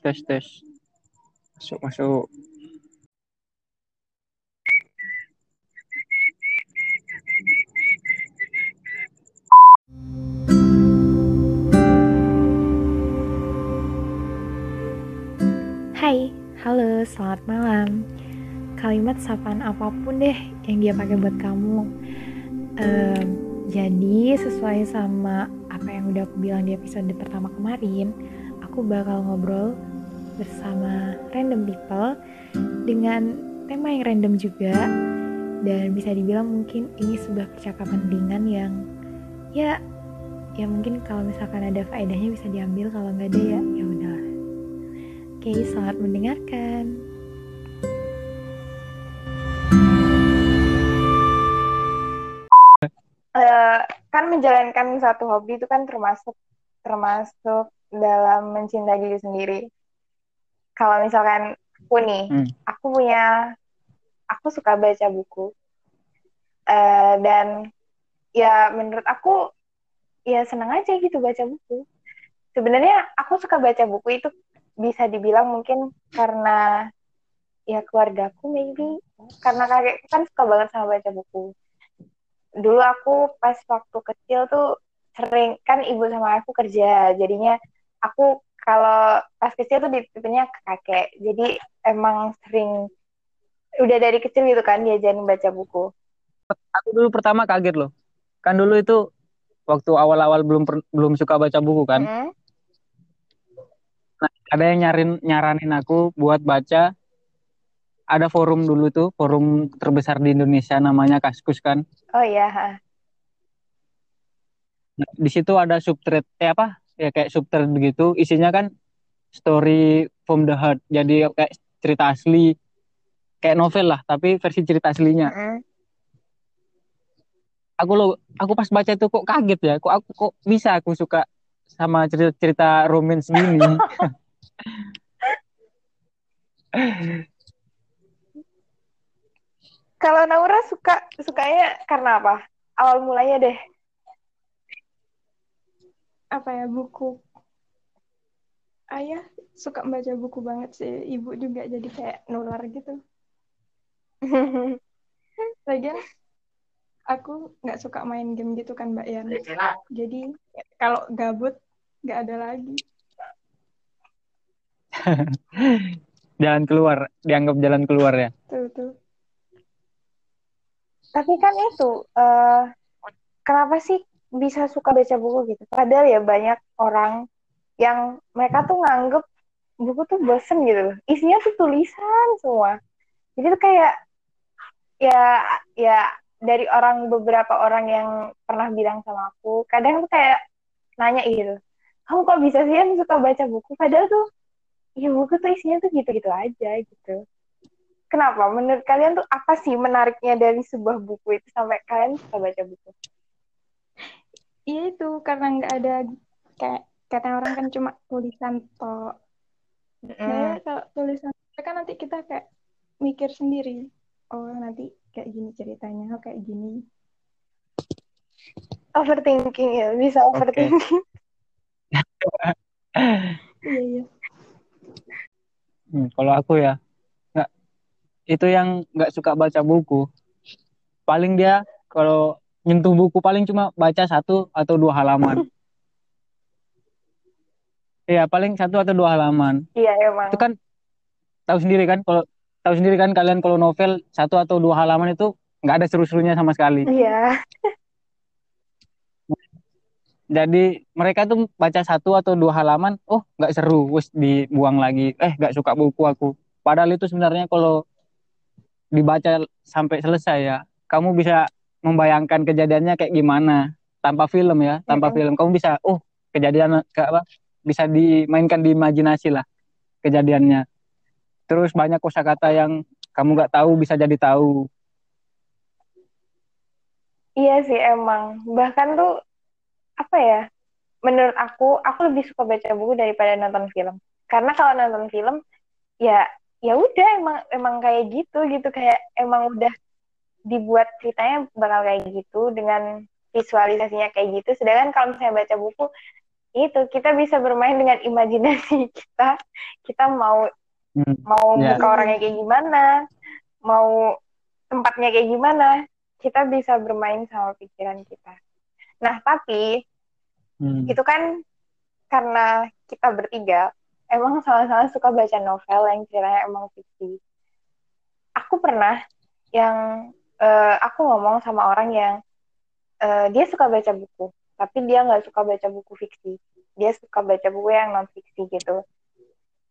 tes tes masuk masuk Hai, halo, selamat malam. Kalimat sapaan apa pun deh yang dia pakai buat kamu. Em, jadi sesuai sama apa yang udah aku bilang di episode pertama kemarin, aku bakal ngobrol bersama random people dengan tema yang random juga dan bisa dibilang mungkin ini sebuah percakapan ringan yang ya ya mungkin kalau misalkan ada faedahnya bisa diambil kalau nggak ada ya ya udahlah. Oke, selamat mendengarkan. Eh, kan menjalankan satu hobi itu kan termasuk termasuk dalam mencintai diri sendiri. Kalau misalkan aku nih, Hmm. aku punya, aku suka baca buku Eh, dan ya menurut aku ya senang aja gitu baca buku. Sebenarnya aku suka baca buku itu bisa dibilang mungkin karena ya keluargaku maybe karena kakekku kan suka banget sama baca buku dulu aku pas waktu kecil tuh sering kan ibu sama aku kerja jadinya aku kalau pas kecil tuh dititipnya ke kakek jadi emang sering udah dari kecil gitu kan diajarin baca buku. Aku dulu pertama kaget loh. Kan dulu itu waktu awal-awal belum per- belum suka baca buku kan. Mm. Nah, ada yang nyarin nyaranin aku buat baca. Ada forum dulu tuh forum terbesar di Indonesia namanya Kaskus kan. Oh iya. Nah, di situ ada subthread eh apa ya kayak subthread begitu. Isinya kan story from the heart. Jadi kayak cerita asli. Kayak novel lah tapi versi cerita aslinya. Mm-mm. aku lo aku pas baca itu kok kaget ya. Kok aku kok bisa aku suka sama cerita cerita romance gini? Kalau Naura suka sukanya karena apa? Awal mulanya deh apa ya buku. Ayah suka baca buku banget sih ibu juga jadi kayak nular gitu. Lagian aku nggak suka main game gitu kan mbak Yan. Jadi kalau gabut nggak ada lagi. Jalan keluar dianggap jalan keluar ya? Tuh tuh Tapi kan itu, eh, kenapa sih bisa suka baca buku gitu? Padahal ya banyak orang yang mereka tuh nganggep buku tuh bosen gitu loh. Isinya tuh tulisan semua. Jadi tuh kayak ya ya dari orang beberapa orang yang pernah bilang sama aku, kadang tuh kayak nanya gitu, kamu kok bisa sih yang suka baca buku? Padahal tuh ya buku tuh isinya tuh gitu-gitu aja gitu. Kenapa? Menurut kalian tuh apa sih menariknya dari sebuah buku itu sampai kalian suka baca buku? Iya itu karena nggak ada kayak kata orang kan cuma tulisan toh Nah, kalau tulisan kan nanti kita kayak mikir sendiri. Oh nanti kayak gini ceritanya oh kayak gini. Overthinking ya, bisa overthinking. iya iya. Hmm, kalau aku ya nggak itu yang nggak suka baca buku. Paling dia kalau nyentuh buku paling cuma baca satu atau dua halaman. Iya paling satu atau dua halaman. Iya emang. itu kan tahu sendiri kan kalau tahu sendiri kan kalian kalau novel satu atau dua halaman itu nggak ada seru-serunya sama sekali. Iya. jadi mereka tuh baca satu atau dua halaman oh nggak seru wes dibuang lagi. Eh nggak suka buku aku. Padahal itu sebenarnya kalau dibaca sampai selesai ya kamu bisa membayangkan kejadiannya kayak gimana tanpa film ya tanpa Mm-mm. film kamu bisa oh kejadian ke apa bisa dimainkan di imajinasi lah kejadiannya terus banyak kosakata yang kamu nggak tahu bisa jadi tahu Iya sih emang. Bahkan tuh apa ya? Menurut aku, aku lebih suka baca buku daripada nonton film. Karena kalau nonton film, ya ya udah emang emang kayak gitu gitu kayak emang udah dibuat ceritanya bakal kayak gitu dengan visualisasinya kayak gitu. Sedangkan kalau misalnya baca buku, itu kita bisa bermain dengan imajinasi kita kita mau Hmm. mau Ya. muka orangnya kayak gimana mau tempatnya kayak gimana kita bisa bermain sama pikiran kita nah tapi Hmm. itu kan karena kita bertiga emang sama-sama suka baca novel yang ceritanya emang fiksi aku pernah yang eh, aku ngomong sama orang yang eh, dia suka baca buku tapi dia nggak suka baca buku fiksi. Dia suka baca buku yang non fiksi gitu.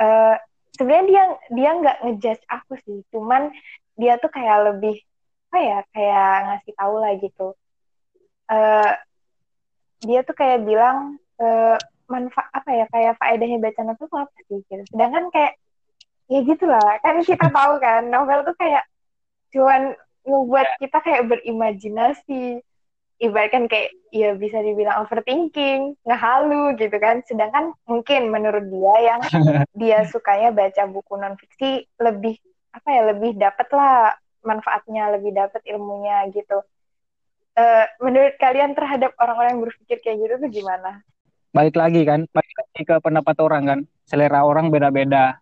Eh, sebenarnya dia dia nggak ngejudge aku sih cuman dia tuh kayak lebih apa ya kayak ngasih tahu lah gitu. Eh, dia tuh kayak bilang eh, manfaat apa ya kayak faedahnya baca novel tuh apa sih gitu. Sedangkan kayak ya gitulah kan kita tahu kan novel tuh kayak cuman ngebuat kita kayak berimajinasi. Ibaratkan kayak ya bisa dibilang overthinking ngehalu gitu kan. Sedangkan mungkin menurut dia yang dia sukanya baca buku non fiksi lebih apa ya lebih dapet lah manfaatnya lebih dapet ilmunya gitu. Eh, menurut kalian terhadap orang-orang yang berpikir kayak gitu tuh gimana? balik lagi kan balik lagi ke pendapat orang kan. Selera orang beda-beda.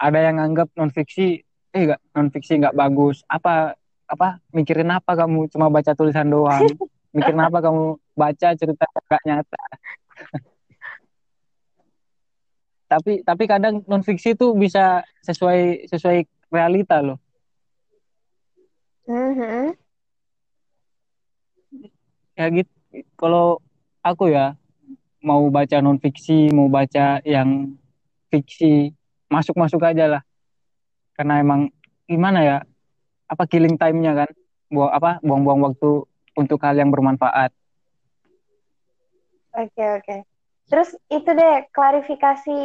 Ada yang anggap non fiksi eh nggak non fiksi nggak bagus. Apa apa mikirin apa kamu? Cuma baca tulisan doang. Mikirin apa kamu baca cerita nggak nyata? Tapi tapi kadang non fiksi tuh bisa sesuai sesuai realita loh. Mhm. ya gitu kalau aku ya mau baca non fiksi mau baca yang fiksi masuk masuk aja lah. Karena emang gimana ya apa killing time-nya kan buang apa buang-buang waktu untuk hal yang bermanfaat Oke, oke. Terus itu deh, klarifikasi.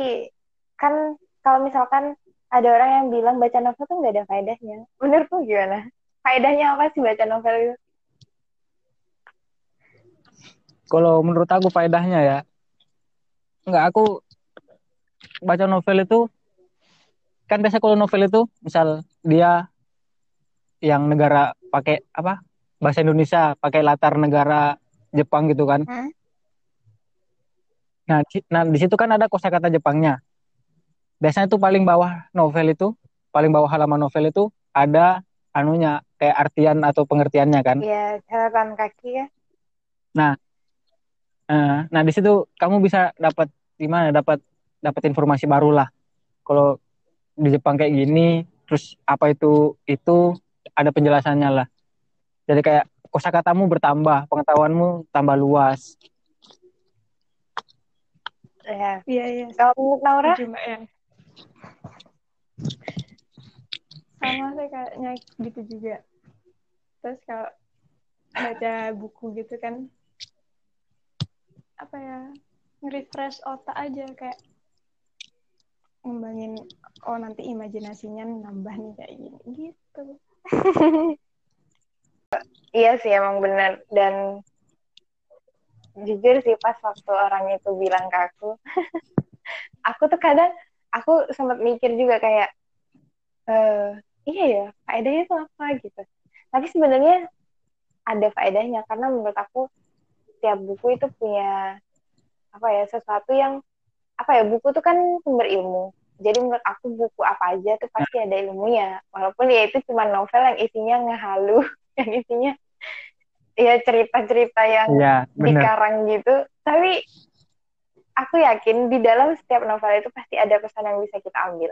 Kan kalau misalkan ada orang yang bilang baca novel tuh nggak ada faedahnya. Menurutmu gimana? Faedahnya apa sih baca novel itu? kalau menurut aku faedahnya ya nggak aku baca novel itu kan biasa kalau novel itu misal dia yang negara pakai apa bahasa Indonesia pakai latar negara Jepang gitu kan Hmm? nah di, nah di situ kan ada kosakata Jepangnya biasanya tuh paling bawah novel itu paling bawah halaman novel itu ada anunya kayak artian atau pengertiannya kan Ya, catatan kaki ya. Eh, nah di situ kamu bisa dapat gimana dapat dapat informasi baru lah kalau di Jepang kayak gini terus apa itu itu ada penjelasannya lah jadi kayak kosakatamu bertambah pengetahuanmu tambah luas Ya. Iya, iya. Kalau menurut Naura, Mbak, ya. Sama sih kayaknya gitu juga. Terus kalau baca buku gitu kan, apa ya, nge-refresh otak aja kayak ngembangin, oh nanti imajinasinya nambah nih kayak gini, gitu. iya sih emang benar. Dan jujur sih pas waktu orang itu bilang ke aku, aku tuh kadang aku sempat mikir juga kayak, eh iya ya, faedahnya itu apa gitu. Tapi sebenarnya ada faedahnya karena menurut aku setiap buku itu punya apa ya sesuatu yang apa ya buku tuh kan sumber ilmu. Jadi menurut aku buku apa aja tuh pasti ada ilmunya. Walaupun ya itu cuma novel yang isinya ngehalu, yang isinya ya cerita-cerita yang ya bener dikarang gitu. Tapi aku yakin di dalam setiap novel itu pasti ada pesan yang bisa kita ambil.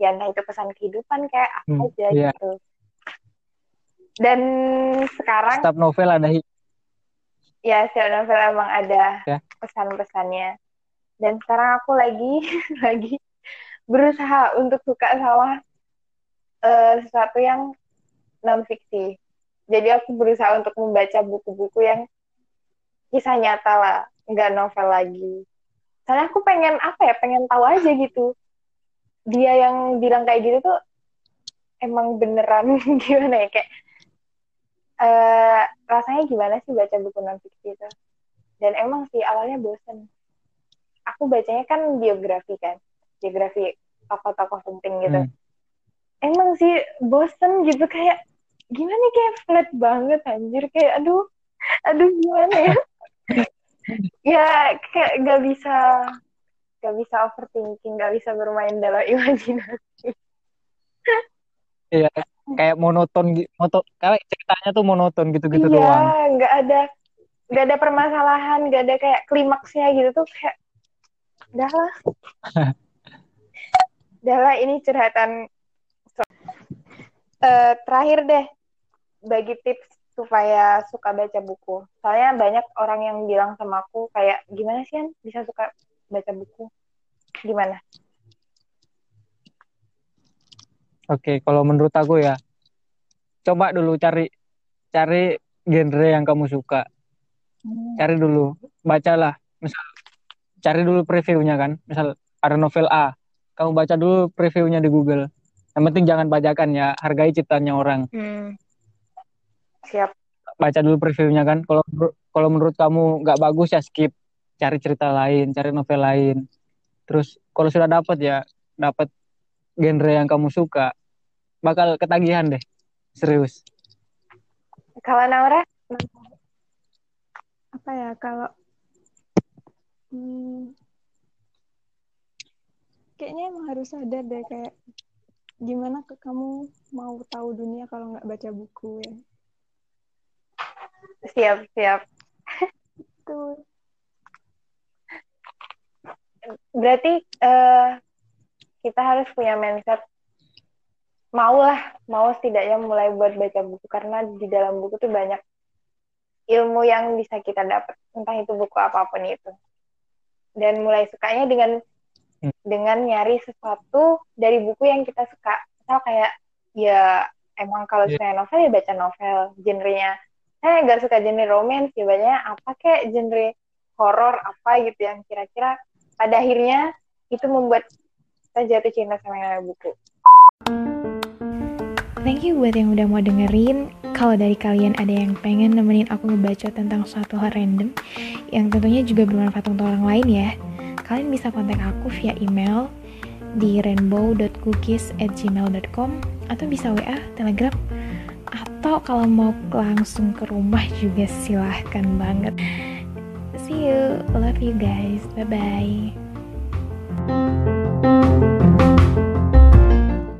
Ya entah itu pesan kehidupan kayak apa Hmm, aja iya. gitu. Dan sekarang setiap novel ada ya setiap novel emang ada Ya. pesan-pesannya. Dan sekarang aku lagi lagi berusaha untuk suka sama eh, sesuatu yang non fiksi. Jadi aku berusaha untuk membaca buku-buku yang kisah nyata lah, nggak novel lagi. Soalnya aku pengen apa ya, pengen tahu aja gitu. Dia yang bilang kayak gitu tuh emang beneran gimana ya kayak eh rasanya gimana sih baca buku non fiksi itu? Dan emang sih awalnya bosen. Aku bacanya kan biografi kan, biografi tokoh-tokoh penting gitu. Hmm. Emang sih bosen gitu kayak gimana kayak flat banget anjir kayak aduh aduh gimana ya ya kayak nggak bisa nggak bisa overthinking nggak bisa bermain dalam imajinasi Iya, kayak monoton gitu. Kayak ceritanya tuh monoton gitu-gitu iya doang. nggak ada nggak ada permasalahan nggak ada kayak klimaksnya gitu tuh kayak udah lah udah lah ini curhatan Eh, terakhir deh bagi tips supaya suka baca buku soalnya banyak orang yang bilang sama aku kayak gimana sih An bisa suka baca buku gimana Oke, kalau menurut aku ya, coba dulu cari cari genre yang kamu suka. Cari dulu, bacalah. Misal cari dulu previewnya kan. Misal ada novel A, kamu baca dulu previewnya di Google. Yang penting jangan bacakan ya, hargai ciptaannya orang. Hmm. siap Baca dulu previewnya kan. Kalau kalau menurut kamu nggak bagus ya skip. Cari cerita lain, cari novel lain. Terus kalau sudah dapat ya, dapat genre yang kamu suka, bakal ketagihan deh. Serius. kalau Naura apa ya kalau hmm, kayaknya emang harus sadar deh kayak gimana ke kamu mau tahu dunia kalau nggak baca buku ya. Siap siap. Tuh berarti eh, kita harus punya mindset mau lah mau setidaknya mulai buat baca buku karena di dalam buku tuh banyak ilmu yang bisa kita dapat entah itu buku apa pun itu. Dan mulai sukanya dengan Hmm. dengan nyari sesuatu dari buku yang kita suka atau kayak ya emang kalau Iya. saya novel ya baca novel genrenya saya nggak suka genre romance ya bacanya apa kayak genre horor apa gitu yang kira-kira pada akhirnya itu membuat kita jatuh cinta sama yang namanya buku Thank you buat yang udah mau dengerin. Kalau dari kalian ada yang pengen nemenin aku ngebaca tentang suatu hal random, yang tentunya juga bermanfaat untuk orang lain ya, kalian bisa kontak aku via email di rainbow.cookies@gmail.com atau bisa WA, Telegram, atau kalau mau langsung ke rumah juga silahkan banget. See you, love you guys, bye bye.